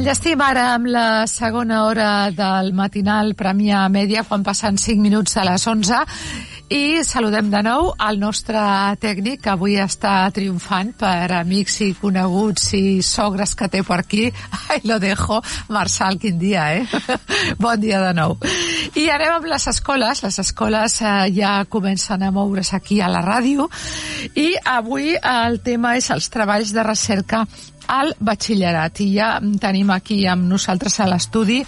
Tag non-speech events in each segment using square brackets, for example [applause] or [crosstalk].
Enllestim ara amb la segona hora del matinal Premià Mèdia, quan passen 5 minuts de les 11, i saludem de nou el nostre tècnic, que avui està triomfant per amics i coneguts i sogres que té per aquí. [laughs] Ai, lo dejo. Marçal, quin dia, eh? [laughs] bon dia de nou. I anem amb les escoles. Les escoles eh, ja comencen a moure's aquí a la ràdio i avui el tema és els treballs de recerca al batxillerat i ja tenim aquí amb nosaltres a l'estudi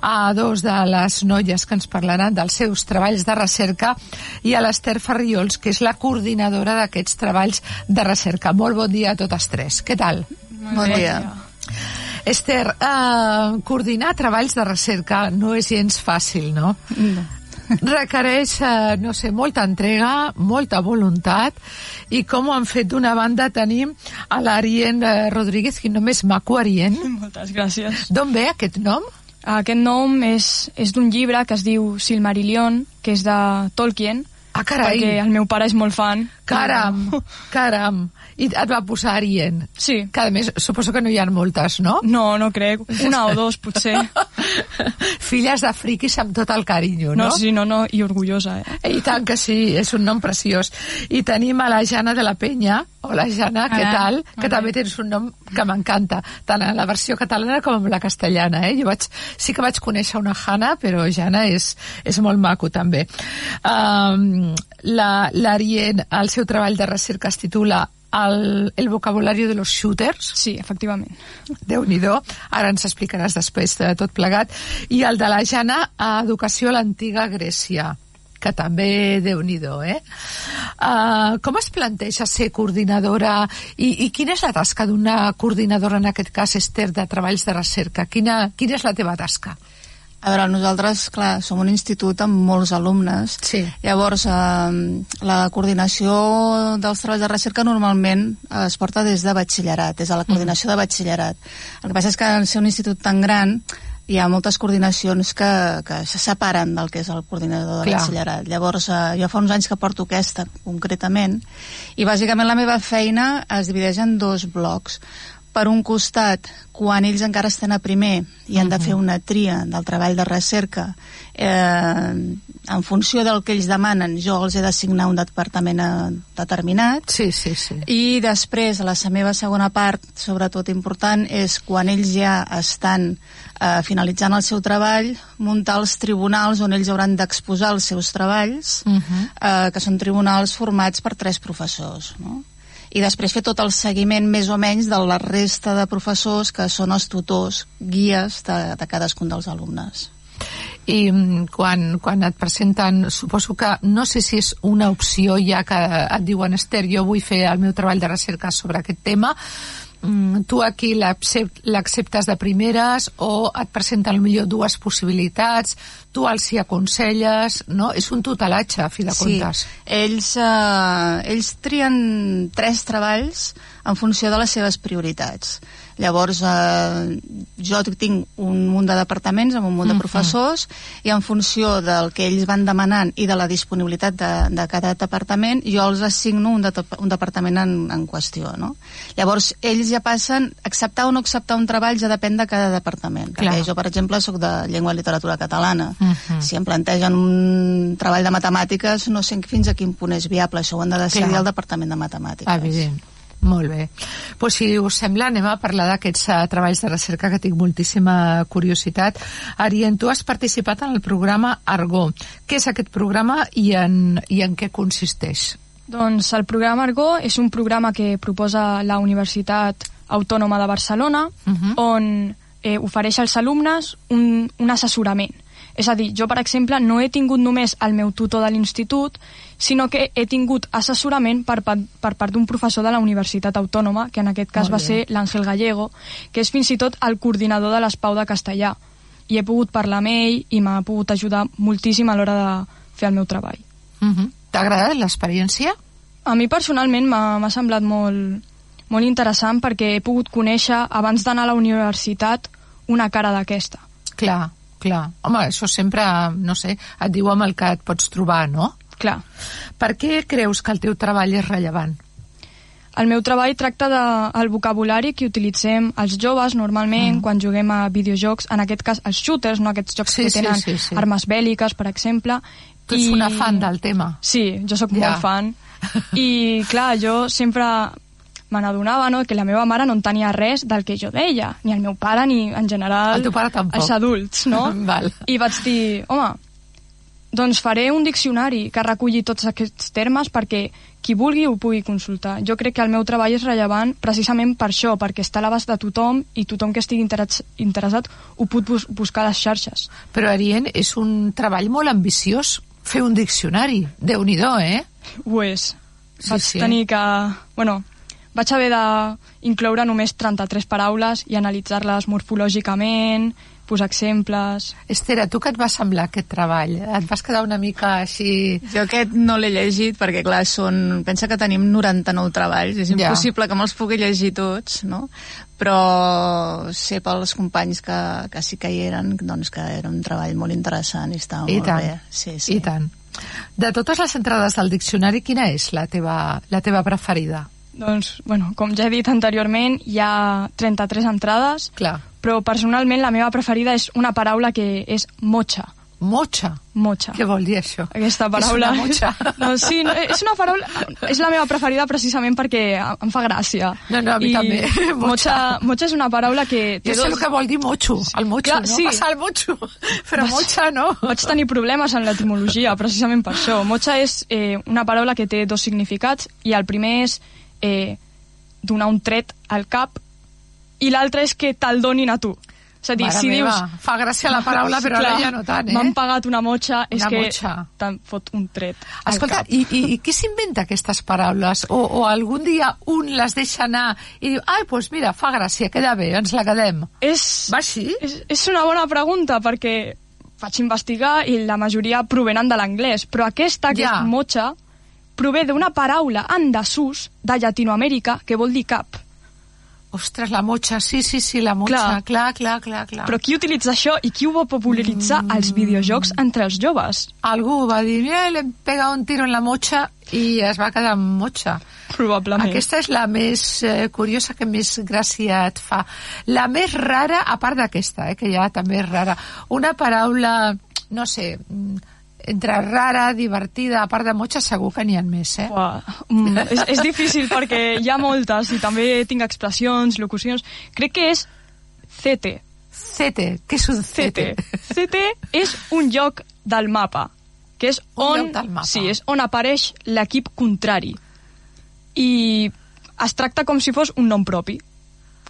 a dos de les noies que ens parlaran dels seus treballs de recerca i a l'Ester Ferriols, que és la coordinadora d'aquests treballs de recerca. Molt bon dia a totes tres. Què tal? Molt bon dia. Esther, eh, coordinar treballs de recerca no és gens fàcil, no? No [laughs] requereix, eh, no sé, molta entrega, molta voluntat, i com ho han fet d'una banda tenim a l'Arien eh, Rodríguez, que només maco Arien. [laughs] Moltes gràcies. D'on ve aquest nom? Aquest nom és, és d'un llibre que es diu Silmarillion, que és de Tolkien, Ah, carai. perquè el meu pare és molt fan. Caram, [laughs] caram. I et va posar Arien. Sí. Que a més, suposo que no hi ha moltes, no? No, no crec. Una o dos, potser. [laughs] Filles de friquis amb tot el carinyo, no? No, sí, no, no, i orgullosa, eh? I tant que sí, és un nom preciós. I tenim a la Jana de la Penya. Hola, Jana, què Hola, tal? molt Que bé. també tens un nom que m'encanta, tant en la versió catalana com en la castellana, eh? Jo vaig, sí que vaig conèixer una Jana, però Jana és, és molt maco, també. Um, la- L'Arien, el seu treball de recerca es titula el, el vocabulario de los shooters, Sí, efectivament. déu nhi ara ens explicaràs després de tot plegat, i el de la Jana a Educació a l'antiga Grècia que també déu nhi eh? Uh, com es planteja ser coordinadora i, i quina és la tasca d'una coordinadora, en aquest cas, Esther, de treballs de recerca? Quina, quina és la teva tasca? A veure, nosaltres, clar, som un institut amb molts alumnes. Sí. Llavors, eh, la coordinació dels treballs de recerca normalment es porta des de batxillerat, des de la coordinació de batxillerat. El que passa és que al ser un institut tan gran hi ha moltes coordinacions que, que se separen del que és el coordinador de batxillerat. Llavors, eh, jo fa uns anys que porto aquesta, concretament, i bàsicament la meva feina es divideix en dos blocs per un costat, quan ells encara estan a primer i han de fer una tria del treball de recerca, eh, en funció del que ells demanen, jo els he d'assignar un departament eh, determinat, Sí, sí, sí. i després, la meva segona part, sobretot important, és quan ells ja estan eh, finalitzant el seu treball, muntar els tribunals on ells hauran d'exposar els seus treballs, Uh -huh. eh, que són tribunals formats per tres professors, no? i després fer tot el seguiment més o menys de la resta de professors que són els tutors, guies de, de cadascun dels alumnes. i mm, quan, quan et presenten suposo que no sé si és una opció ja que et diuen Esther jo vull fer el meu treball de recerca sobre aquest tema mm, tu aquí l'accept- l'acceptes de primeres o et presenten millor dues possibilitats tu els hi aconselles no? és un tutelatge a fi de comptes ells, eh, ells trien tres treballs en funció de les seves prioritats. Llavors, eh, jo tinc un munt de departaments amb un munt de professors i en funció del que ells van demanant i de la disponibilitat de, de cada departament, jo els assigno un, de, un departament en, en qüestió, no? Llavors, ells ja passen, acceptar o no acceptar un treball ja depèn de cada departament. Clar. Perquè jo, per exemple, sóc de llengua i literatura catalana. Mhm. Si em plantegen un treball de matemàtiques, no sé fins a quin punt és viable. Això ho han de decidir Clar. el Departament de Matemàtiques. Evident. Molt bé. Pues si us sembla, anem a parlar d'aquests uh, treballs de recerca que tinc moltíssima curiositat. Arien, tu has participat en el programa Argó. Què és aquest programa i en, i en què consisteix? Doncs el programa Argó és un programa que proposa la Universitat Autònoma de Barcelona, Mhm. on eh, ofereix als alumnes un, un assessorament. És a dir, jo, per exemple, no he tingut només el meu tutor de l'institut, sinó que he tingut assessorament per, pa- per part d'un professor de la Universitat Autònoma, que en aquest cas va ser l'Àngel Gallego, que és fins i tot el coordinador de l'Espau de Castellà. I he pogut parlar amb ell i m'ha pogut ajudar moltíssim a l'hora de fer el meu treball. Uh -huh. T'ha agradat l'experiència? A mi personalment m'ha semblat molt, molt interessant perquè he pogut conèixer, abans d'anar a la universitat, una cara d'aquesta. Clar, clar. Home, això sempre, no sé, et diu amb el que et pots trobar, no? Clar. Per què creus que el teu treball és rellevant? el meu treball tracta del de, vocabulari que utilitzem els joves normalment mm. quan juguem a videojocs, en aquest cas els shooters, no aquests jocs sí, que tenen sí, sí, sí. armes bèl·liques, per exemple. Tu ets I... una fan del tema. Sí, jo sóc ja. molt fan. [laughs] I, clar, jo sempre me n'adonava no, que la meva mare no en tenia res del que jo deia, ni el meu pare ni en general el teu pare tampoc. els adults, no? [laughs] Val. I vaig dir, home, doncs faré un diccionari que reculli tots aquests termes perquè qui vulgui ho pugui consultar. Jo crec que el meu treball és rellevant precisament per això, perquè està a l'abast de tothom i tothom que estigui interessat ho pot bus buscar a les xarxes. Però, Arien, és un treball molt ambiciós fer un diccionari. déu nhi eh? Ho és. Sí, Vaig sí. tenir que... Bueno, vaig haver d'incloure només 33 paraules i analitzar-les morfològicament, posar exemples... Estera, tu què et va semblar aquest treball? Et vas quedar una mica així... Jo aquest no l'he llegit perquè, clar, són... Pensa que tenim 99 treballs, és impossible ja. que me'ls pugui llegir tots, no? Però sé pels companys que, que sí que hi eren, doncs que era un treball molt interessant i estava I molt tant. bé. Sí, sí. I tant. De totes les entrades del diccionari, quina és la teva, la teva preferida? Doncs, bueno, com ja he dit anteriorment, hi ha 33 entrades, Clar. Però personalment la meva preferida és una paraula que és motxa. Motxa? Motxa. Què vol dir això? Aquesta paraula... És una motxa? [laughs] No, sí, no, és una paraula... És la meva preferida precisament perquè em fa gràcia. No, no, a mi I també. [laughs] Motxa. motxa és una paraula que... Jo sé el que vol dir motxo, el motxo, Clar, no? Sí. Passar el motxo, [laughs] però Vas, motxa no. Vaig tenir problemes en l'etimologia, precisament per això. Motxa és eh, una paraula que té dos significats i el primer és eh, donar un tret al cap i l'altre és que te'l donin a tu. És a dir, Mare si meva, dius... Fa gràcia la paraula, però clar, ara ja no tant, eh? M'han pagat una motxa, és una que motxa. te'n fot un tret Escolta, i, i, i qui s'inventa aquestes paraules? O, o algun dia un les deixa anar i diu, ai, doncs pues mira, fa gràcia, queda bé, ens la quedem. És, Va així? És, és una bona pregunta, perquè vaig investigar i la majoria provenen de l'anglès, però aquesta, que ja. és motxa, prové d'una paraula en desús de Llatinoamèrica que vol dir cap. Ostres, la motxa, sí, sí, sí, la motxa, clar, clar, clar, clar. Però qui utilitza això i qui ho va popularitzar mm. als videojocs entre els joves? Algú va dir, mira, le pega un tiro en la motxa i es va quedar amb motxa. Probablement. Aquesta és la més eh, curiosa que més gràcia et fa. La més rara, a part d'aquesta, eh, que ja també és rara, una paraula, no sé, mm, entre rara, divertida, a part de motxa, segur que n'hi ha més, eh? Uah, mm, és, és difícil perquè hi ha moltes i també tinc expressions, locucions. Crec que és CT. CT, què és un CT? CT, CT és un lloc del mapa, que és on, sí, és on apareix l'equip contrari. I es tracta com si fos un nom propi,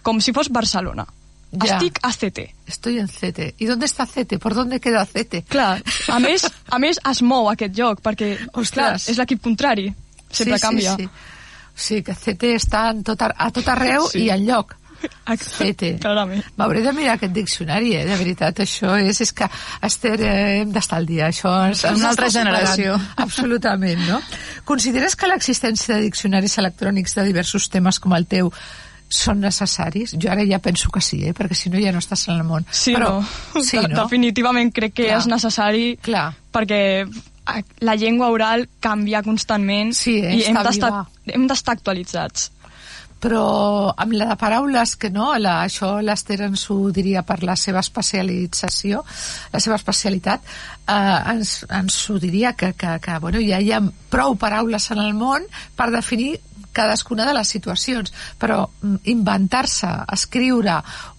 com si fos Barcelona. Ja. Estic a CT. Estoy en CT. ¿Y dónde está CT? ¿Por dónde queda CT? Clar, a més, a més es mou aquest joc, perquè, Ostres. clar, és l'equip contrari. Sempre sí, canvia. Sí, sí. sí, que CT està en tot, a tot arreu sí. i en lloc. CT. Clarament. M'hauré de mirar aquest diccionari, eh? de veritat. Això és, és que, Esther, eh, hem d'estar al dia. Això és una altra generació. Absolutament, no? Consideres que l'existència de diccionaris electrònics de diversos temes com el teu són necessaris? Jo ara ja penso que sí, eh? perquè si no ja no estàs en el món. Sí, Però, no. [laughs] Sí, no? Definitivament crec que Clar. és necessari Clar. perquè la llengua oral canvia constantment sí, eh? i hem d'estar actualitzats però amb la de paraules que no, la, això l'Ester ens ho diria per la seva especialització, la seva especialitat, eh, ens, ens ho diria que, que, que bueno, ja hi ha prou paraules en el món per definir cadascuna de les situacions, però mm, inventar-se, escriure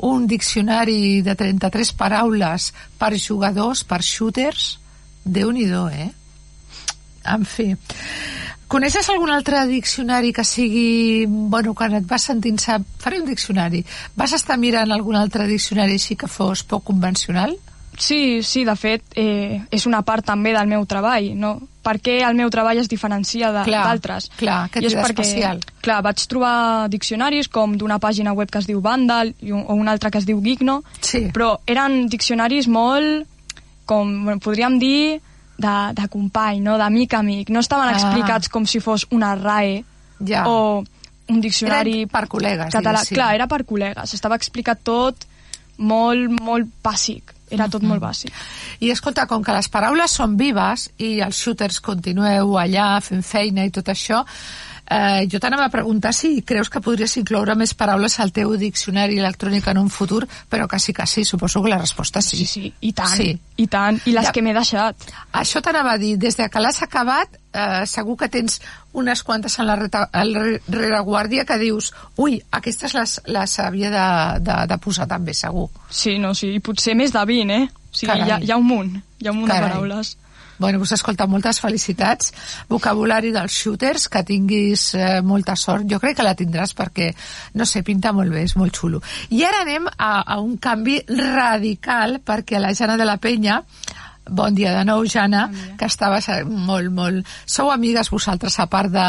un diccionari de 33 paraules per jugadors, per shooters, déu nhi eh? En fi. Coneixes algun altre diccionari que sigui... Bueno, quan et vas sentint... Faré un diccionari. Vas estar mirant algun altre diccionari així que fos poc convencional? Sí, sí, de fet, eh, és una part també del meu treball, no? Per què el meu treball es diferencia d'altres? Clar, clar, que és perquè, especial. Clar, vaig trobar diccionaris com d'una pàgina web que es diu Vandal i un, o una altra que es diu Gigno, sí. però eren diccionaris molt, com bueno, podríem dir, de, de company, no? d'amic amic. No estaven ah. explicats com si fos una RAE ja. o un diccionari Eren per col·legues, català. Clar, era per col·legues. Estava explicat tot molt, molt bàsic era tot molt bàsic. I escolta, com que les paraules són vives i els shooters continueu allà fent feina i tot això, Eh, jo t'anava a preguntar si creus que podries incloure més paraules al teu diccionari electrònic en un futur, però que sí, suposo que la resposta sí. Sí, sí, i tant, Sí. i tant, i les Ja. que m'he deixat. Això t'anava a dir, des de que l'has acabat, eh, segur que tens unes quantes en la rereguàrdia que dius, ui, aquestes les, les havia de, de, de posar també, segur. Sí, no, sí, i potser més de 20, eh? O sigui, Carai. hi ha, hi ha un munt, hi ha un munt Carai. de paraules. Bueno, pues escolta, moltes felicitats. Vocabulari dels shooters, que tinguis eh, molta sort. Jo crec que la tindràs perquè, no sé, pinta molt bé, és molt xulo. I ara anem a, a un canvi radical perquè la Jana de la Penya Bon dia de nou, Jana, Bon dia. que estaves molt, molt... Sou amigues vosaltres, a part de,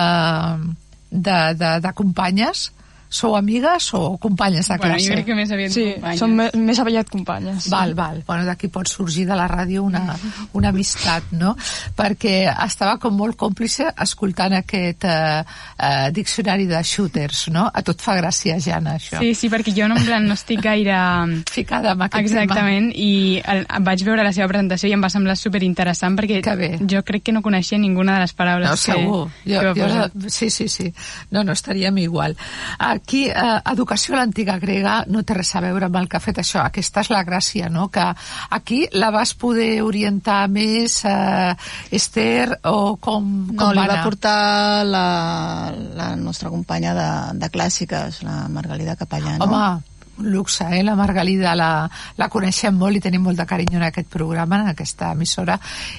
de, de, de companyes? Sou amigues o companyes de Bueno, classe? jo crec que més aviat Sí, companyes. són me, més aviat companyes. Val, val. Bueno, d'aquí pot sorgir de la ràdio una, una amistat, no? Perquè estava com molt còmplice escoltant aquest eh, eh, diccionari de shooters, no? A tot fa gràcia, Jana, això. Sí, sí, perquè jo no, en plan, no estic gaire... [laughs] Ficada amb aquest Exactament, i el, vaig veure la seva presentació i em va semblar superinteressant perquè Que bé. jo crec que no coneixia ninguna de les paraules No, segur. que, Jo, que jo, sí, sí, sí. No, no, estaríem igual. Aquí, eh, educació a l'antiga grega no té res a veure amb el que ha fet això. Aquesta és la gràcia, no?, que aquí la vas poder orientar més, eh, Esther, o com, com No, li va portar la, la nostra companya de, de clàssiques, la Margalida Capellà, no? Home, luxe, eh? La Margalida la, la coneixem molt i tenim molt de carinyo en aquest programa, en aquesta emissora,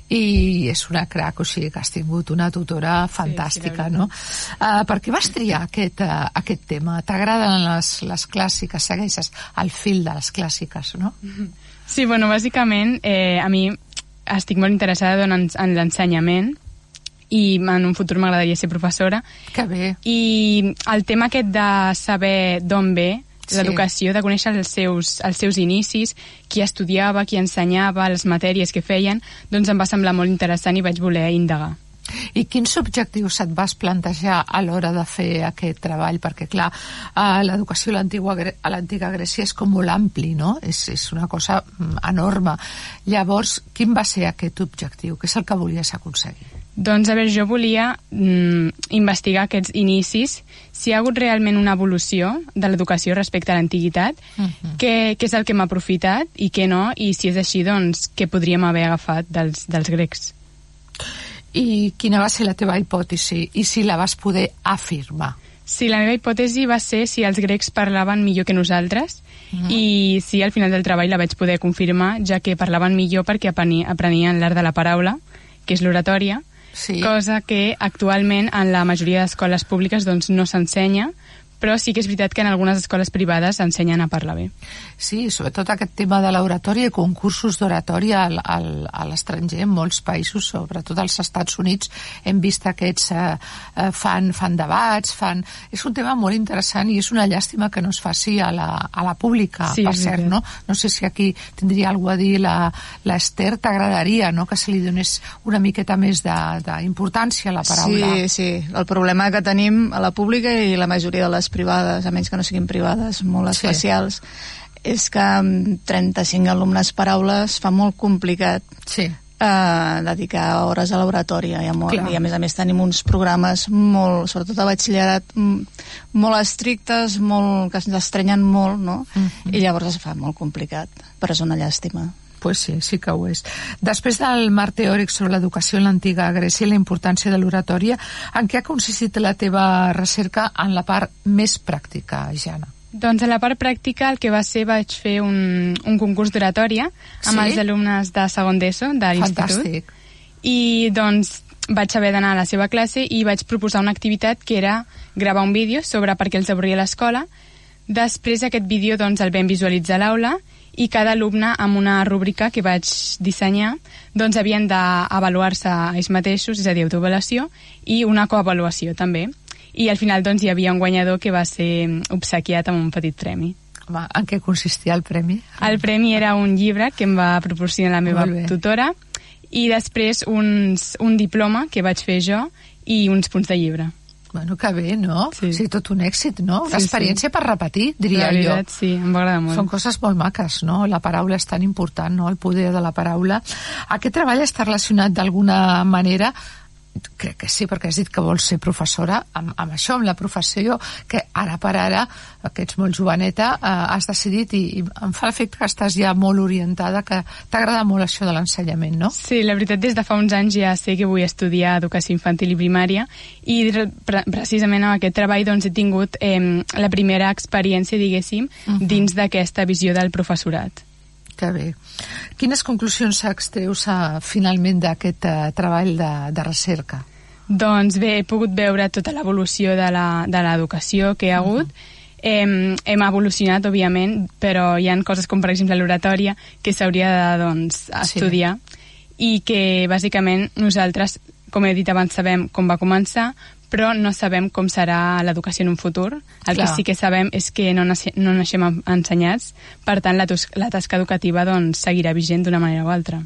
i és una crac, o sigui que has tingut una tutora fantàstica, sí, la no? Uh, per què vas triar aquest, uh, aquest tema? T'agraden les, les clàssiques? Segueixes el fil de les clàssiques, no? [laughs] Sí, bueno, bàsicament, eh, a mi estic molt interessada en, en l'ensenyament i en un futur m'agradaria ser professora Que bé. i el tema aquest de saber d'on ve Sí. l'educació, de conèixer els seus, els seus inicis, qui estudiava, qui ensenyava, les matèries que feien, doncs em va semblar molt interessant i vaig voler indagar. I quins objectius et vas plantejar a l'hora de fer aquest treball? Perquè, clar, eh, l'educació a l'antiga Grècia és com molt ampli, no? És, és una cosa mm, enorme. Llavors, quin va ser aquest objectiu? Què és el que volies aconseguir? Doncs, a veure, jo volia mm, investigar aquests inicis, si hi ha hagut realment una evolució de l'educació respecte a l'antiguitat, Mhm. què, què és el que m'ha aprofitat i què no, i si és així, doncs, què podríem haver agafat dels, dels grecs. I quina va ser la teva hipòtesi? I si la vas poder afirmar? Sí, la meva hipòtesi va ser si els grecs parlaven millor que nosaltres Mhm. i sí, al final del treball la vaig poder confirmar, ja que parlaven millor perquè apreni- aprenien l'art de la paraula, que és l'oratòria, Sí. cosa que actualment en la majoria d'escoles públiques doncs, no s'ensenya, però sí que és veritat que en algunes escoles privades ensenyen a parlar bé. Sí, sobretot aquest tema de l'oratòria i concursos d'oratòria al, al, a l'estranger, en molts països, sobretot als Estats Units, hem vist aquests eh, eh, fan, fan debats, fan... És un tema molt interessant i és una llàstima que no es faci a la, a la pública, Sí, per cert, no? No sé si aquí tindria alguna a dir la- l'Ester, t'agradaria, no?, que se li donés una miqueta més de- d'importància a la paraula. Sí, sí. El problema que tenim a la pública i la majoria de les privades, a menys que no siguin privades molt Sí. especials, és que amb 35 alumnes paraules fa molt complicat Sí. eh, dedicar hores a l'oratòria i, molt- Clar. i a més a més tenim uns programes molt, sobretot a batxillerat mm, molt estrictes, molt, que ens estrenyen molt no? Mhm. i llavors es fa molt complicat però és una llàstima Pues sí, sí que ho és. Després del marc teòric sobre l'educació en l'antiga Grècia i la importància de l'oratòria, en què ha consistit la teva recerca en la part més pràctica, Jana? Doncs a la part pràctica el que va ser vaig fer un, un concurs d'oratòria amb Sí? els alumnes de segon d'ESO de l'institut. Fantàstic. i doncs vaig haver d'anar a la seva classe i vaig proposar una activitat que era gravar un vídeo sobre per què els avorria l'escola. Després aquest vídeo doncs, el vam visualitzar a l'aula i cada alumne amb una rúbrica que vaig dissenyar doncs havien d'avaluar-se ells mateixos, és a dir, autoavaluació, i una coavaluació també. I al final doncs, hi havia un guanyador que va ser obsequiat amb un petit premi. Home, en què consistia el premi? El premi era un llibre que em va proporcionar la meva tutora i després uns, un diploma que vaig fer jo i uns punts de llibre. Bueno, que bé, no? Sí. sí tot un èxit, no? Una Sí, sí. experiència per repetir, diria la veritat, jo. sí, em va agradar molt. Són coses molt maques, no? La paraula és tan important, no? El poder de la paraula. Aquest treball està relacionat d'alguna manera crec que sí, perquè has dit que vols ser professora amb, amb això, amb la professió que ara per ara, que ets molt joveneta eh, has decidit i, i em fa l'efecte que estàs ja molt orientada que t'agrada molt això de l'ensenyament, no? Sí, la veritat des de fa uns anys ja sé que vull estudiar educació infantil i primària i pre precisament amb aquest treball doncs, he tingut eh, la primera experiència, diguéssim, uh -huh. dins d'aquesta visió del professorat. Que bé. Quines conclusions extreus uh, finalment d'aquest uh, treball de, de recerca? Doncs bé, he pogut veure tota l'evolució de l'educació que hi ha hagut. Uh -huh. hem, hem evolucionat, òbviament, però hi han coses com, per exemple, l'oratòria, que s'hauria de doncs, estudiar sí. i que, bàsicament, nosaltres, com he dit abans, sabem com va començar, però no sabem com serà l'educació en un futur. El Clar. que sí que sabem és que no, naixem, no naixem ensenyats, per tant la, la tasca educativa doncs, seguirà vigent d'una manera o altra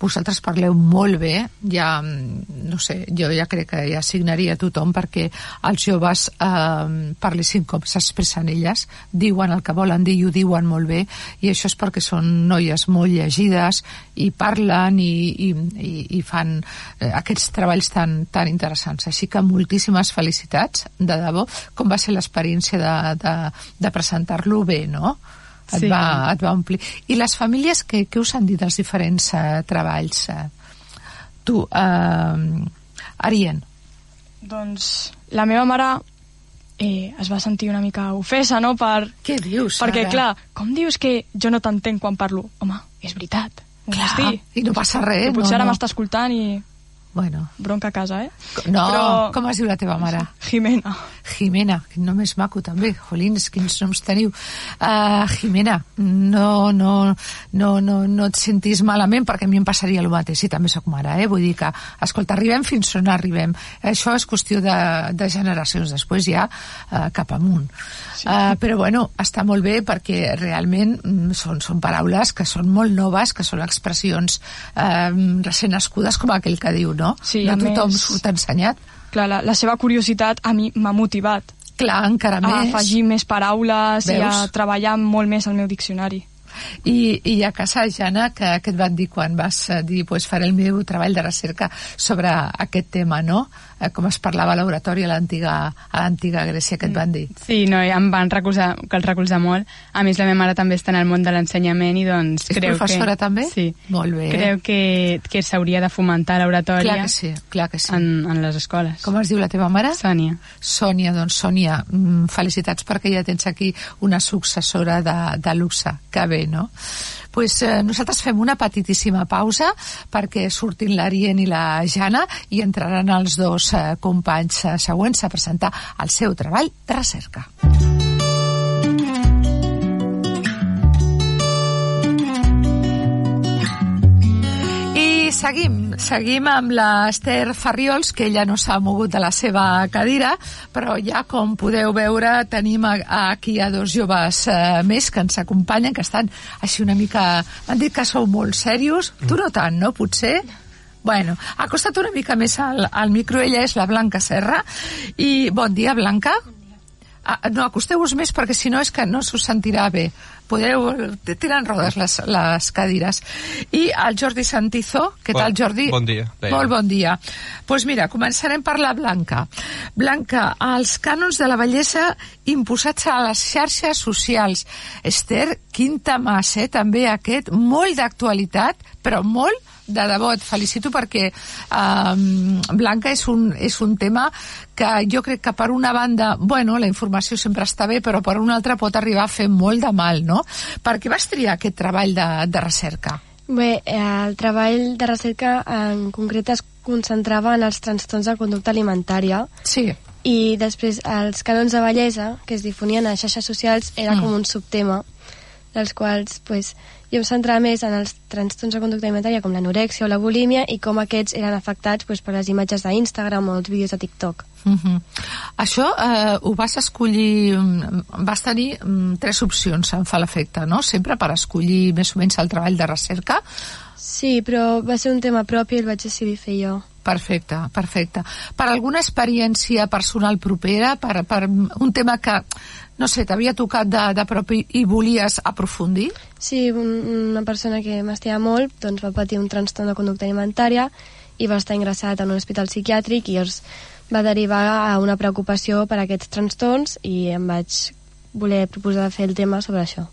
vosaltres parleu molt bé, ja, no sé, jo ja crec que ja signaria tothom perquè els joves eh, parlessin com s'expressen elles, diuen el que volen dir i ho diuen molt bé, i això és perquè són noies molt llegides i parlen i, i, i, i fan eh, aquests treballs tan, tan interessants. Així que moltíssimes felicitats, de debò. Com va ser l'experiència de, de, de presentar-lo bé, no? Et, sí. va, et va omplir. I les famílies, què, què us han dit dels diferents uh, treballs? Uh, tu, uh, Arien. Doncs la meva mare eh, es va sentir una mica ofesa, no? Per... Què dius, Perquè, ara? clar, com dius que jo no t'entenc quan parlo? Home, és veritat. Clar, i no passa res. Que potser no, ara no. m'està escoltant i Bueno. Bronca a casa, eh? No, Però... com es diu la teva mare? Jimena. Jimena, quin nom és maco també, jolins, quins noms teniu. Uh, Jimena, no, no, no, no, no et sentis malament perquè a mi em passaria el mateix, si també sóc mare, eh? Vull dir que, escolta, arribem fins on arribem. Això és qüestió de, de generacions, després ja uh, cap amunt. Sí. Uh, però bueno, està molt bé perquè realment mm, són, són paraules que són molt noves, que són expressions uh, recent nascudes, com aquell que diu, no? Sí, no a tothom més- surt ensenyat. Clar, la, la seva curiositat a mi m'ha motivat Clar, encara a més. afegir més paraules i a Veus? treballar molt més el meu diccionari. I, i a casa, Jana, que, que et van dir quan vas eh, dir pues, faré el meu treball de recerca sobre aquest tema, no? Eh, com es parlava a l'oratori a l'antiga Grècia, que et van dir. Sí, no, em van recolzar, que el recolzar molt. A més, la meva mare també està en el món de l'ensenyament i doncs És creu professora que... també? Sí. Molt bé. Creu que, que s'hauria de fomentar l'oratòria Clar que sí, clar que sí. en, en les escoles. Com es diu la teva mare? Sònia. Sònia, doncs Sònia, mm, felicitats perquè ja tens aquí una successora de, de luxe. Que bé, no? pues, eh, nosaltres fem una petitíssima pausa perquè surtin l'Arien i la Jana i entraran els dos eh, companys eh, següents a presentar el seu treball de recerca. I seguim, seguim amb l'Ester Farriols, que ella no s'ha mogut de la seva cadira, però ja, com podeu veure, tenim aquí a dos joves eh, més que ens acompanyen, que estan així una mica... M'han dit que sou molt serios. Tu no tant, no, potser? Bueno, acosta't una mica més al, al micro. Ella és la Blanca Serra. I bon dia, Blanca. Ah, no, acosteu-vos més perquè si no és que no s'us sentirà bé. Podeu... Tenen rodes les, les cadires. I el Jordi Santizo. Què Bon- tal, Jordi? bon dia, deia. Molt bon dia. Doncs pues mira, començarem per la Blanca. Blanca, els cànons de la bellesa imposats a les xarxes socials. Esther, quin temàs, eh? També aquest, molt d'actualitat, però molt de debò, et felicito perquè um, Blanca és un, és un tema que jo crec que per una banda, bueno, la informació sempre està bé, però per una altra pot arribar a fer molt de mal, no? Per què vas triar aquest treball de, de recerca? Bé, eh, el treball de recerca en concret es concentrava en els trastorns de conducta alimentària Sí, i després els canons de bellesa que es difonien a xarxes socials era Mm. com un subtema dels quals pues, jo em centrava més en els trastorns de conducta alimentària com l'anorèxia o la bulímia i com aquests eren afectats pues, per les imatges d'Instagram o els vídeos de TikTok. Uh -huh. Això eh, ho vas escollir, mm, vas tenir mm, tres opcions, em fa l'efecte, no? Sempre per escollir més o menys el treball de recerca. Sí, però va ser un tema propi i el vaig decidir fer jo. Perfecte, perfecte. Per alguna experiència personal propera, per, per un tema que, no sé, t'havia tocat de, de prop i, i volies aprofundir? Sí, un, una persona que m'estima molt doncs va patir un trastorn de conducta alimentària i va estar ingressat en un hospital psiquiàtric i llavors va derivar a una preocupació per aquests trastorns i em vaig voler proposar fer el tema sobre això.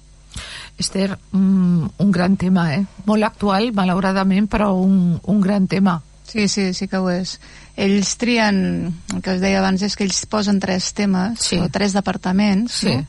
Esther, un, un gran tema, eh? Molt actual, malauradament, però un, un gran tema. Sí, sí, sí que ho és. Ells trien, el que us deia abans és que ells posen tres temes, Sí. o tres departaments, Sí. no?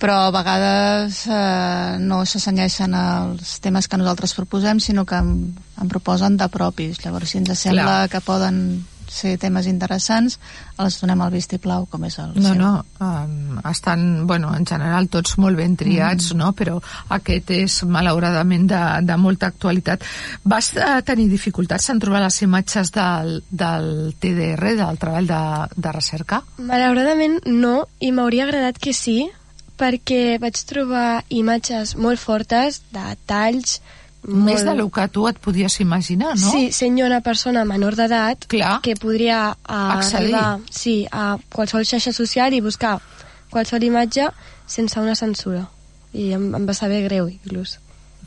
però a vegades eh, no s'assenyeixen als temes que nosaltres proposem, sinó que en, en proposen de propis. Llavors, si ens sembla Clar. que poden ser temes interessants, els donem el vistiplau, com és el No, seu. no, um, estan, bueno, en general tots molt ben triats, mm. no? però aquest és malauradament de, de molta actualitat. Vas eh, tenir dificultats en trobar les imatges del, del TDR, del treball de, de recerca? Malauradament no, i m'hauria agradat que sí, perquè vaig trobar imatges molt fortes de talls... Més molt... de lo que tu et podies imaginar, no? Sí, sent jo una persona menor d'edat que podria uh, Accedir. arribar sí, a qualsevol xarxa social i buscar qualsevol imatge sense una censura. I em, em va saber greu, inclús.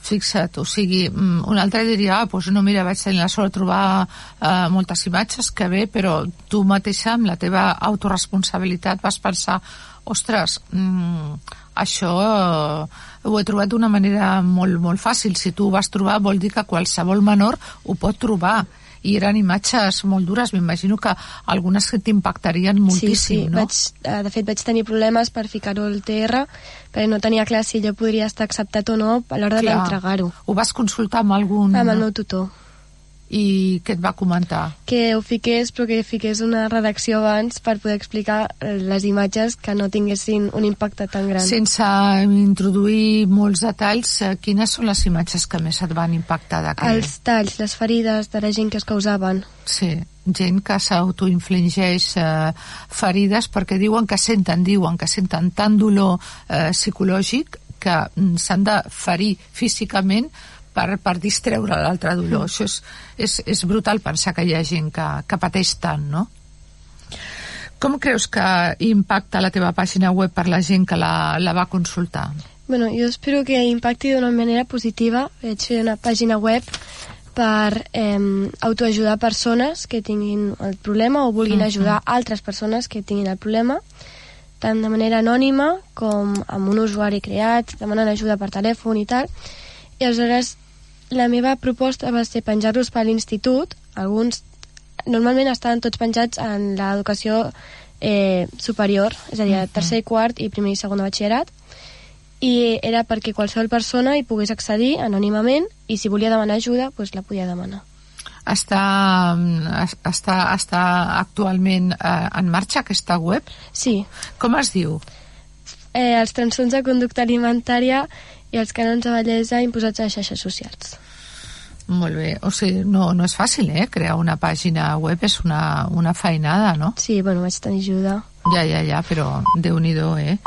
Fixa't, o sigui, mm, un altre diria, ah, doncs no, mira, vaig tenir la sort de trobar eh, moltes imatges, que bé, però tu mateixa, amb la teva autoresponsabilitat, vas pensar, ostres, mm, això eh, ho he trobat d'una manera molt, molt fàcil. Si tu ho vas trobar, vol dir que qualsevol menor ho pot trobar. I eren imatges molt dures, m'imagino que algunes que t'impactarien moltíssim, sí, sí. no? Vaig, eh, de fet, vaig tenir problemes per ficar-ho al TR perquè no tenia clar si allò podria estar acceptat o no a l'hora Clar. d'entregar-ho. Ho vas consultar amb algun... Amb el meu tutor. I què et va comentar? que ho fiqués, però que fiqués una redacció abans per poder explicar eh, les imatges que no tinguessin un impacte tan gran. Sense introduir molts detalls, eh, quines són les imatges que més et van impactar d'aquell? Els talls, les ferides de la gent que es causaven. Sí, gent que s'autoinfligeix eh, ferides perquè diuen que senten, diuen que senten tant dolor eh, psicològic que mm, s'han de ferir físicament per, per distreure l'altre dolor. Això és, és, és brutal pensar que hi ha gent que, que pateix tant, no? Com creus que impacta la teva pàgina web per la gent que la, la va consultar? Bueno, jo espero que impacti d'una manera positiva. Vaig fer una pàgina web per eh, autoajudar persones que tinguin el problema o vulguin Mhm. ajudar altres persones que tinguin el problema tant de manera anònima com amb un usuari creat, demanant ajuda per telèfon i tal. I aleshores la meva proposta va ser penjar-los per l'institut, alguns normalment estaven tots penjats en l'educació eh, superior, és a dir, tercer i quart i primer i segon de batxillerat, i era perquè qualsevol persona hi pogués accedir anònimament i si volia demanar ajuda, doncs la podia demanar. Està, mm, es- està, està actualment eh, en marxa aquesta web? Sí, Com es diu? eh, els trastorns de conducta alimentària i els canons de bellesa imposats a les xarxes socials. Molt bé. O sigui, no, no és fàcil, eh? Crear una pàgina web és una, una feinada, no? Sí, bueno, vaig tenir ajuda. Ja, ja, ja, però déu-n'hi-do, eh?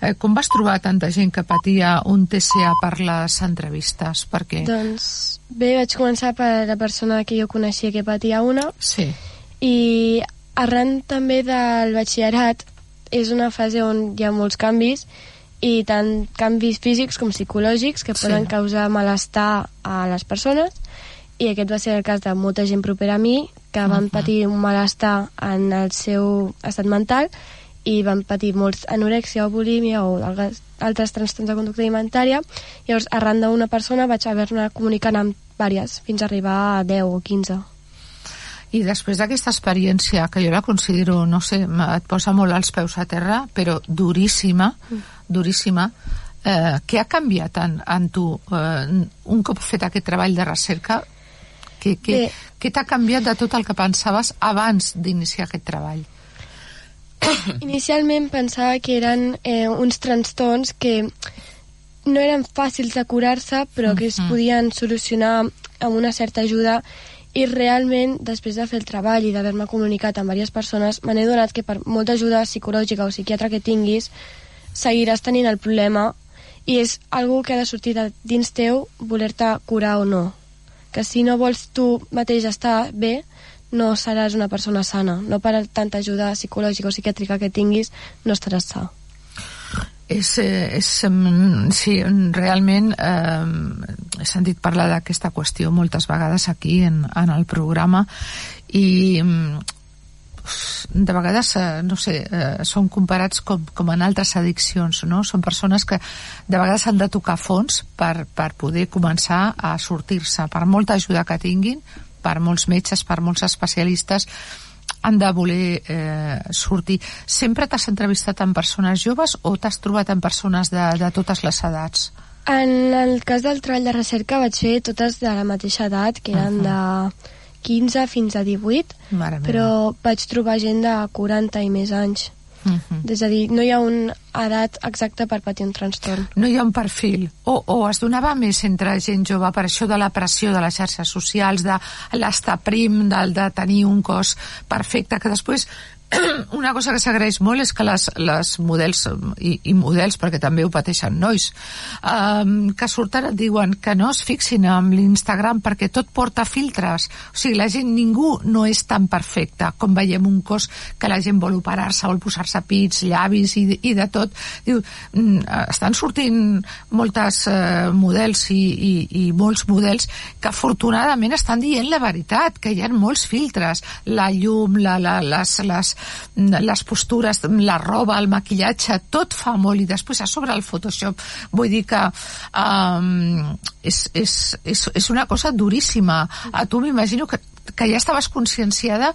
eh? Com vas trobar tanta gent que patia un TCA per les entrevistes? Perquè... Doncs bé, vaig començar per la persona que jo coneixia que patia una Sí, i arran també del batxillerat és una fase on hi ha molts canvis i tant canvis físics com psicològics que Sí. poden causar malestar a les persones i aquest va ser el cas de molta gent propera a mi que van Mhm. patir un malestar en el seu estat mental i van patir molts anorèxia o bulímia o altres, altres trastorns de conducta alimentària llavors arran d'una persona vaig haver-ne comunicant amb vàries fins a arribar a 10 o 15 I després d'aquesta experiència, que jo la considero, no sé, et posa molt als peus a terra, però duríssima, duríssima, eh, què ha canviat en, en tu eh, un cop fet aquest treball de recerca? Què, què, què t'ha canviat de tot el que pensaves abans d'iniciar aquest treball? [coughs] Inicialment pensava que eren eh, uns trastorns que no eren fàcils de curar-se, però que es podien solucionar amb una certa ajuda i realment, després de fer el treball i d'haver-me comunicat amb diverses persones, me n'he donat que per molta ajuda psicològica o psiquiatra que tinguis, seguiràs tenint el problema i és algo que ha de sortir de dins teu voler-te curar o no. Que si no vols tu mateix estar bé, no seràs una persona sana. No per tanta ajuda psicològica o psiquiàtrica que tinguis, no estaràs sa. És, eh, és, mm, sí, realment eh, he sentit parlar d'aquesta qüestió moltes vegades aquí en, en el programa i mm, de vegades, eh, no sé, eh, són comparats com, com en altres addiccions, no? Són persones que de vegades han de tocar fons per, per poder començar a sortir-se, per molta ajuda que tinguin, per molts metges, per molts especialistes, han de voler eh, sortir. Sempre t'has entrevistat amb persones joves o t'has trobat amb persones de, de totes les edats? En el cas del treball de recerca vaig fer totes de la mateixa edat, que eren uh -huh. de 15 fins a 18, Mare meva. però vaig trobar gent de 40 i més anys. Uh -huh. És a dir, no hi ha una edat exacta per patir un trastorn. no hi ha un perfil o, o es donava més entre gent jove per això de la pressió de les xarxes socials de l'estar prim, del de tenir un cos perfecte, que després [clears throat] una cosa que s'agraeix molt és que les, les models i, i models, perquè també ho pateixen nois um, que surten et diuen que no es fixin amb l'Instagram perquè tot porta filtres. O sigui, la gent, ningú no és tan perfecte com veiem un cos que la gent vol operar-se, vol posar-se pits llavis i, i de tot. Diu, mm, estan sortint moltes uh, models i, i, i molts models que afortunadament estan dient la veritat, que hi ha molts filtres. La llum, la, la, les, les les postures, la roba, el maquillatge, tot fa molt i després a sobre el Photoshop. Vull dir que um, és, és, és, és una cosa duríssima. A tu m'imagino que que ja estaves conscienciada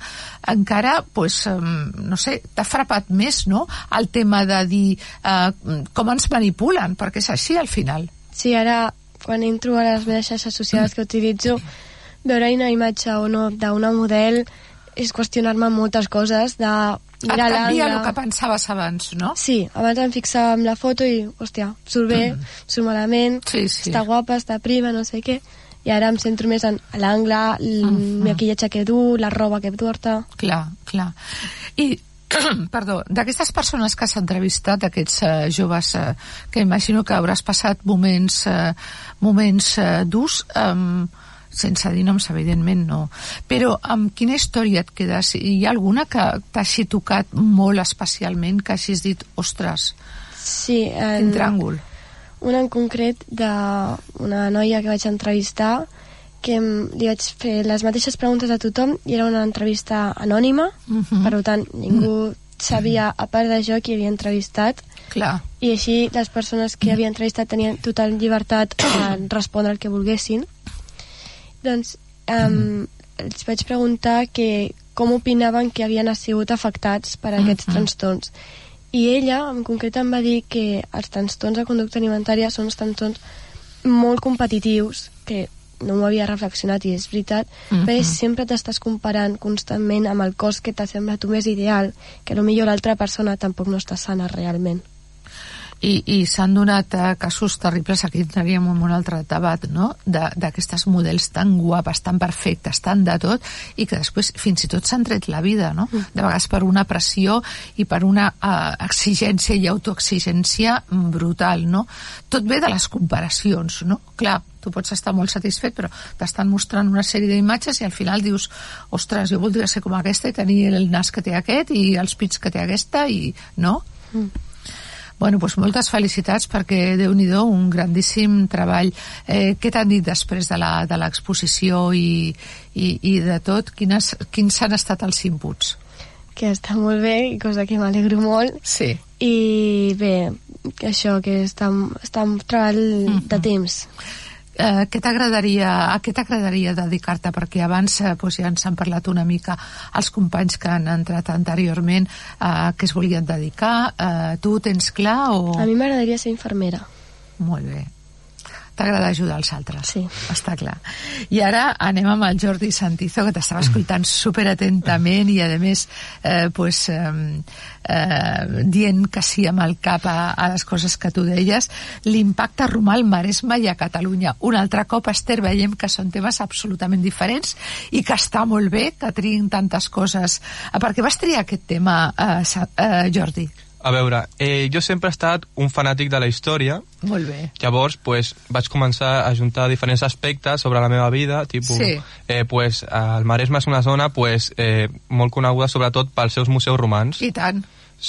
encara, pues, um, no sé, t'ha frapat més, no?, el tema de dir uh, com ens manipulen, perquè és així al final. Sí, ara, quan entro a les meves xarxes socials que utilitzo, veure una imatge o no d'una model és qüestionar-me moltes coses de Et mirar canvia el l'angle. que pensaves abans, no? Sí, abans em fixava en la foto i, hòstia, surt bé, surt malament, Sí, sí. està guapa, està prima, no sé què, i ara em centro més en l'angle, el maquillatge que du, la roba que porta... Clar, clar. I, [clears throat] perdó, d'aquestes persones que has entrevistat, aquests eh, joves eh, que imagino que hauràs passat moments, eh, moments eh, durs, eh, sense dir noms, evidentment no. Però amb quina història et quedes? Hi ha alguna que t'hagi tocat molt especialment, que hagis dit, ostres, Sí, quin en, tràngol. una en concret d'una noia que vaig entrevistar que li vaig fer les mateixes preguntes a tothom i era una entrevista anònima, Mhm. per tant, ningú sabia, a part de jo, qui havia entrevistat, Clar, i així les persones que havia entrevistat tenien total llibertat a respondre el que volguessin. Doncs um, els vaig preguntar que com opinaven que havien sigut afectats per aquests trastorns. I ella, en concret, em va dir que els trastorns de conducta alimentària són uns trastorns molt competitius, que no m'ho havia reflexionat i és veritat, Mhm. perquè sempre t'estàs comparant constantment amb el cos que t'ha semblat tu més ideal, que potser l'altra persona tampoc no està sana realment. I, i s'han donat eh, casos terribles, aquí entraríem en un altre debat, no?, De- d'aquestes models tan guapes, tan perfectes, tan de tot, i que després fins i tot s'han tret la vida, no?, de vegades per una pressió i per una eh, exigència i autoexigència brutal, no? Tot ve de les comparacions, no? Clar, tu pots estar molt satisfet, però t'estan mostrant una sèrie d'imatges i al final dius, ostres, jo voldria ser com aquesta i tenir el nas que té aquest i els pits que té aquesta i... no? Bueno, doncs moltes felicitats perquè, déu nhi un grandíssim treball. Eh, què t'han dit després de la- de l'exposició i, i, i de tot? Quines, quins han estat els inputs? que està molt bé, i cosa que m'alegro molt. Sí. I bé, que això, que està, està un treball de temps. Eh, què t'agradaria, a què t'agradaria dedicar-te? Perquè abans eh, doncs ja ens han parlat una mica els companys que han entrat anteriorment a eh, què es volien dedicar. Eh, tu ho tens clar o...? A mi m'agradaria ser infermera. Molt bé. T'agrada ajudar els altres. Sí. Està clar. I ara anem amb el Jordi Santizo, que t'estava escoltant superatentament i, a més, eh, pues, eh, eh, dient que sí amb el cap a, a les coses que tu deies. L'impacte romà al Maresme i a Catalunya. Un altre cop, Esther, veiem que són temes absolutament diferents i que està molt bé que triguin tantes coses. Eh, Per què vas triar aquest tema, eh, eh, Jordi? A veure, eh, jo sempre he estat un fanàtic de la història, Molt bé. llavors pues, vaig començar a juntar diferents aspectes sobre la meva vida, tipus, Sí. eh, pues, el Maresme és una zona pues, eh, molt coneguda sobretot pels seus museus romans. I tant.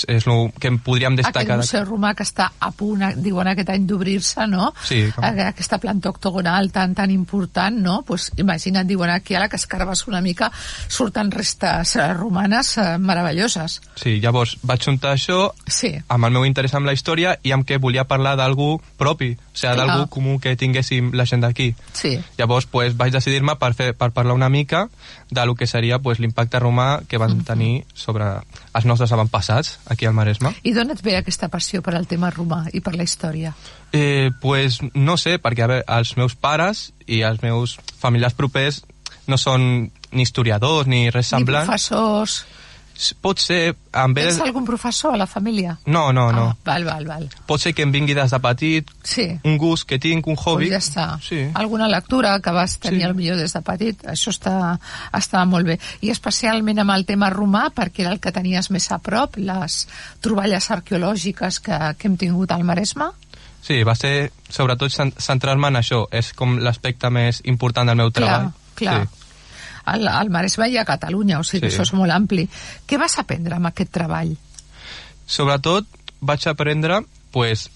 És el que em podríem Aquest destacar. museu romà que està a punt, diuen aquest any d'obrir-se, no? Sí, com- Eh, Aquesta planta octogonal tan tan important, no? Pues imagina't, diuen aquí a la que escarbes una mica surten restes eh, romanes eh, meravelloses. Sí, llavors vaig juntar això Sí. amb el meu interès amb la història i amb què volia parlar d'algú propi, o sigui, d'algú comú que tinguéssim la gent d'aquí. Sí. Llavors pues, vaig decidir-me per, fer, per parlar una mica de lo que seria pues, l'impacte romà que van tenir sobre els nostres avantpassats aquí al Maresme. I d'on et ve aquesta passió per al tema romà i per la història? Eh, pues no sé, perquè a veure, els meus pares i els meus familiars propers no són ni historiadors ni res Ni semblant. professors... Pot ser... En Tens vez... algun professor a la família? No, no, no. Ah, val, val, val. Pot ser que em vingui des de petit, Sí. un gust que tinc, un hobby. Pues ja està. Sí. Alguna lectura que vas tenir Sí. millor des de petit, això està, està molt bé. I especialment amb el tema romà, perquè era el que tenies més a prop, les troballes arqueològiques que, que hem tingut al Maresme. Sí, va ser sobretot cen- centrar-me en això. És com l'aspecte més important del meu treball. clar. Sí. Al, al Maresme i a Catalunya, o sigui, Sí. això és molt ampli. Què vas aprendre amb aquest treball? Sobretot vaig aprendre, pues,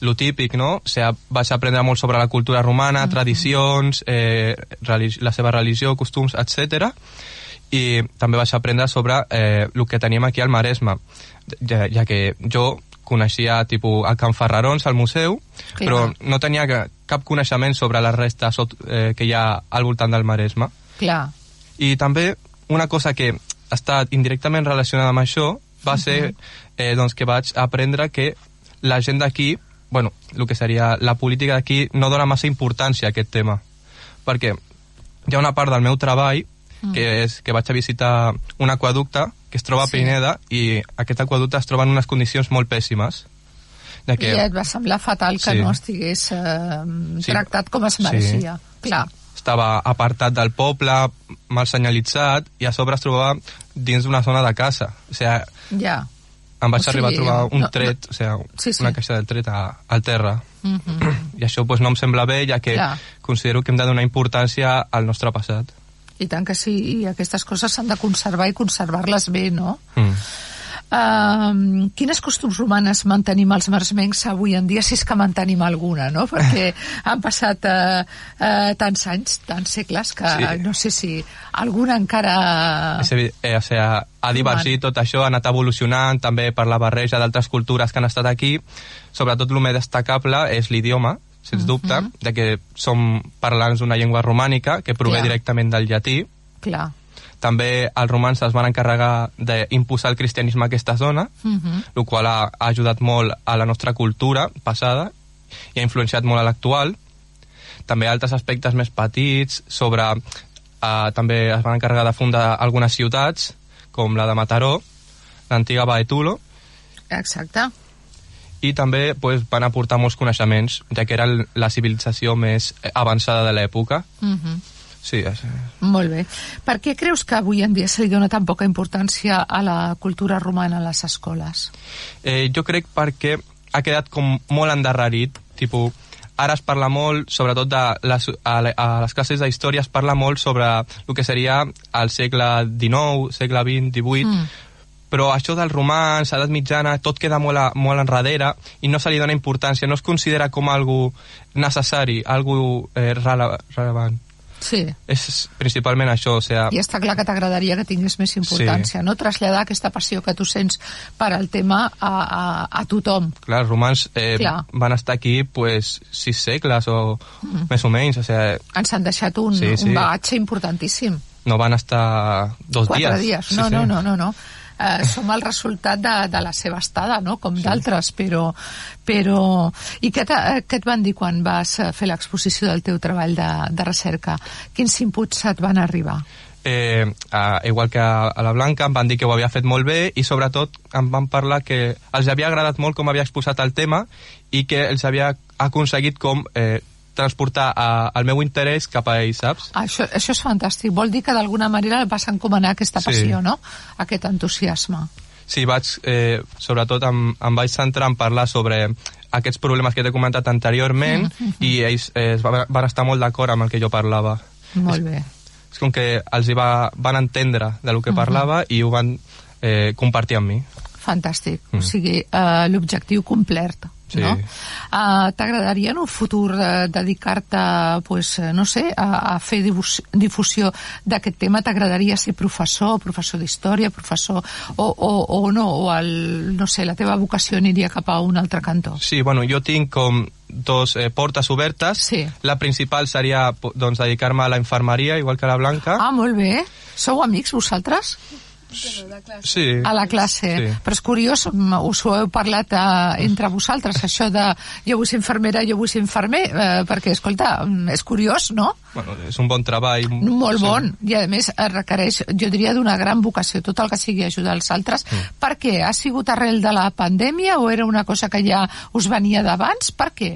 lo típic, no? O sigui, vaig aprendre molt sobre la cultura romana, tradicions, eh, la seva religió, costums, etc. I també vaig aprendre sobre eh, el que teníem aquí al Maresme, ja, ja que jo coneixia tipus, el Can Ferrarons, al museu, Clar. però no tenia ca- cap coneixement sobre les restes eh, que hi ha al voltant del Maresme. Clar, I també una cosa que ha estat indirectament relacionada amb això va ser eh, doncs, que vaig aprendre que la gent d'aquí, bueno, el que seria la política d'aquí, no dona massa importància a aquest tema. Perquè hi ha una part del meu treball que és que vaig a visitar un aquaducte que es troba a Sí. Pineda i aquest aquaducte es troba en unes condicions molt pèssimes. De que... i et va semblar fatal que Sí. no estigués eh, Sí. tractat com es Sí. mereixia. Clar, estava apartat del poble, mal senyalitzat, i a sobre es trobava dins d'una zona de casa. O sigui, ja. em vaig O sigui, arribar a trobar un no- tret, o sigui, Sí, sí. una caixa del tret a, al terra. Mm -hmm. I això pues, no em sembla bé, ja que Clar. considero que hem de donar importància al nostre passat. I tant que sí, i aquestes coses s'han de conservar i conservar-les bé, no? Mm. Uh, quines costums romanes mantenim els marsmencs avui en dia, si és que mantenim alguna, no? Perquè [laughs] han passat uh, uh, tants anys, tants segles, que Sí. no sé si alguna encara... És evi- eh, o sigui, ha divergit tot això, ha anat evolucionant també per la barreja d'altres cultures que han estat aquí. Sobretot el més destacable és l'idioma, sens dubte, de que som parlants d'una llengua romànica que prové Clar. directament del llatí. Clar. També els romans es van encarregar d'imposar el cristianisme a aquesta zona, Uh -huh. el qual ha, ha ajudat molt a la nostra cultura passada i ha influenciat molt a l'actual. També altres aspectes més petits sobre... Eh, també es van encarregar de fundar algunes ciutats, com la de Mataró, l'antiga Baetulo, Exacte. i també pues, van aportar molts coneixements, ja que era la civilització més avançada de l'època. Uh -huh. Sí, és, Molt bé. Per què creus que avui en dia se li dona tan poca importància a la cultura romana a les escoles? Eh, jo crec perquè ha quedat com molt endarrerit, tipus, ara es parla molt, sobretot de les, a, le- a les classes d'història es parla molt sobre el que seria el segle XIX, segle XX, XVIII, Mm. però això del romans, edat mitjana, tot queda molt, a, molt enrere i no se li dona importància, no es considera com algo necessari, algo eh, rele rellevant. Sí. És principalment això, o sigui, I està clar que t'agradaria que tingués més importància, no? Traslladar aquesta passió que tu sents per al tema a, a, a tothom. clar, els romans eh, Clar. van estar aquí pues, sis segles o més o menys, o sigui, Ens han deixat un, Sí, sí. un bagatge importantíssim. no van estar dos Quatre dies. dies. No, no, no, no, no. Eh, som el resultat de, de la seva estada, no? com sí. d'altres, però, però... I què, eh, què et van dir quan vas eh, fer l'exposició del teu treball de, de recerca? Quins inputs et van arribar? Eh, a, igual que a, a la Blanca, em van dir que ho havia fet molt bé i sobretot em van parlar que els havia agradat molt com havia exposat el tema i que els havia aconseguit com eh, transportar a, el meu interès cap a ells, saps? Això, això és fantàstic. Vol dir que d'alguna manera vas encomanar aquesta Sí. passió, no? Aquest entusiasme. Sí, vaig, eh, sobretot em, em vaig centrar en parlar sobre aquests problemes que t'he comentat anteriorment i ells eh, van estar molt d'acord amb el que jo parlava. Molt bé. És com que els hi va, van entendre de lo que parlava i ho van eh, compartir amb mi. Fantàstic. Mm. O sigui, uh, l'objectiu complert. Sí. No? Uh, T'agradaria en un futur uh, dedicar-te, pues, eh, no sé, a, a fer difusió, d'aquest tema? T'agradaria ser professor, professor d'història, professor... O, o, o no, o el, no sé, la teva vocació aniria cap a un altre cantó? Sí, bueno, jo tinc com dos eh, portes obertes. Sí. La principal seria doncs, dedicar-me a la infermeria, igual que la Blanca. Ah, molt bé. Sou amics, vosaltres? Sí. A la classe. Sí. Però és curiós, us ho heu parlat eh, entre vosaltres, [laughs] això de jo vull ser infermera, jo vull ser infermer, eh, perquè, escolta, mm, és curiós, no? Bueno, és un bon treball. Molt sí. bon, i a més requereix, jo diria, d'una gran vocació, tot el que sigui ajudar els altres. Mm. Per què? Ha sigut arrel de la pandèmia o era una cosa que ja us venia d'abans? Per què?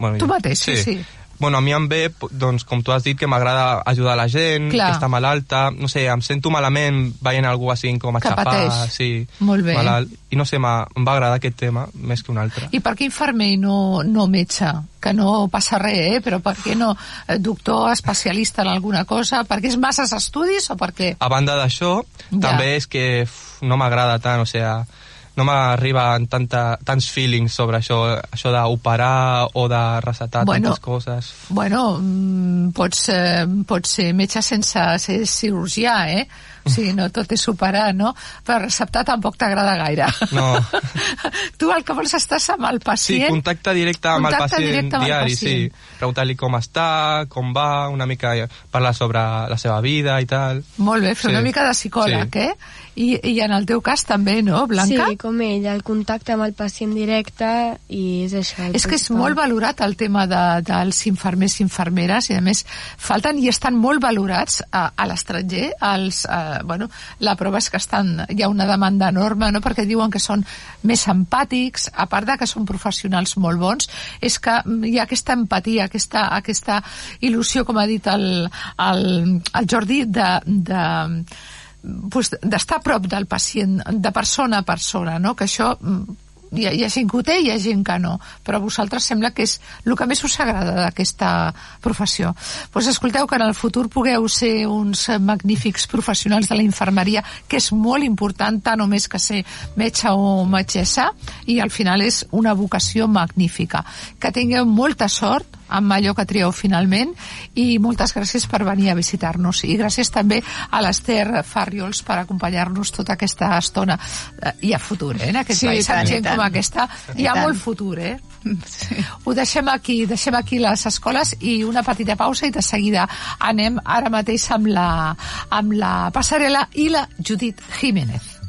Bueno, Tu mateix, sí, sí. Bueno, a mi em ve, doncs, com tu has dit, que m'agrada ajudar la gent, Clar. que està malalta, no sé, em sento malament veient algú així com a Que xapar, pateix. sí, Molt bé. malalt, i no sé, em va agradar aquest tema més que un altre. I per què infermer i no, no metge? Que no passa res, eh? Però per què no eh, doctor, especialista en alguna cosa? Perquè és masses estudis o per què? A banda d'això, Ja. també és que uf, no m'agrada tant, o sea, no m'arriben tanta, tants feelings sobre això, això d'operar o de recetar Bueno. tantes coses. Bueno, mm, pots, eh, pots ser metge sense ser cirurgià, eh? O sigui, no tot és superar, no? Però receptar tampoc t'agrada gaire. No. [laughs] tu el que vols estàs amb el Sí, pacient... contacte directe amb el Contacte pacient directe amb el diari, pacient. sí. Preguntar-li com està, com va, una mica parlar sobre la seva vida i tal. Molt bé, fer Sí. una mica de psicòleg, Sí. eh? I, I en el teu cas també, no, Blanca? Sí, com ell, el contacte amb el pacient directe i és això. És que és molt valorat el tema de, dels infermers i infermeres i a més falten i estan molt valorats a, a l'estranger els, eh, bueno, la prova és que estan, hi ha una demanda enorme no? perquè diuen que són més empàtics a part de que són professionals molt bons és que hi ha aquesta empatia aquesta, aquesta il·lusió com ha dit el, el, el Jordi de, de pues, d'estar a prop del pacient, de persona a persona, no? que això mm, hi ha, hi ha gent que ho té i hi ha gent que no, però a vosaltres sembla que és el que més us agrada d'aquesta professió. Pues escolteu que en el futur pugueu ser uns magnífics professionals de la infermeria, que és molt important, tant o més que ser metge o metgessa, i al final és una vocació magnífica. Que tingueu molta sort amb allò que trieu finalment i moltes gràcies per venir a visitar-nos i gràcies també a l'Ester Farriols per acompanyar-nos tota aquesta estona Eh, hi ha futur, eh, en aquest Sí, país i tant, i gent tant. com aquesta hi I ha tant. molt futur, eh? Sí. Ho deixem aquí, deixem aquí les escoles i una petita pausa i de seguida anem ara mateix amb la, amb la passarel·la i la Judit Jiménez.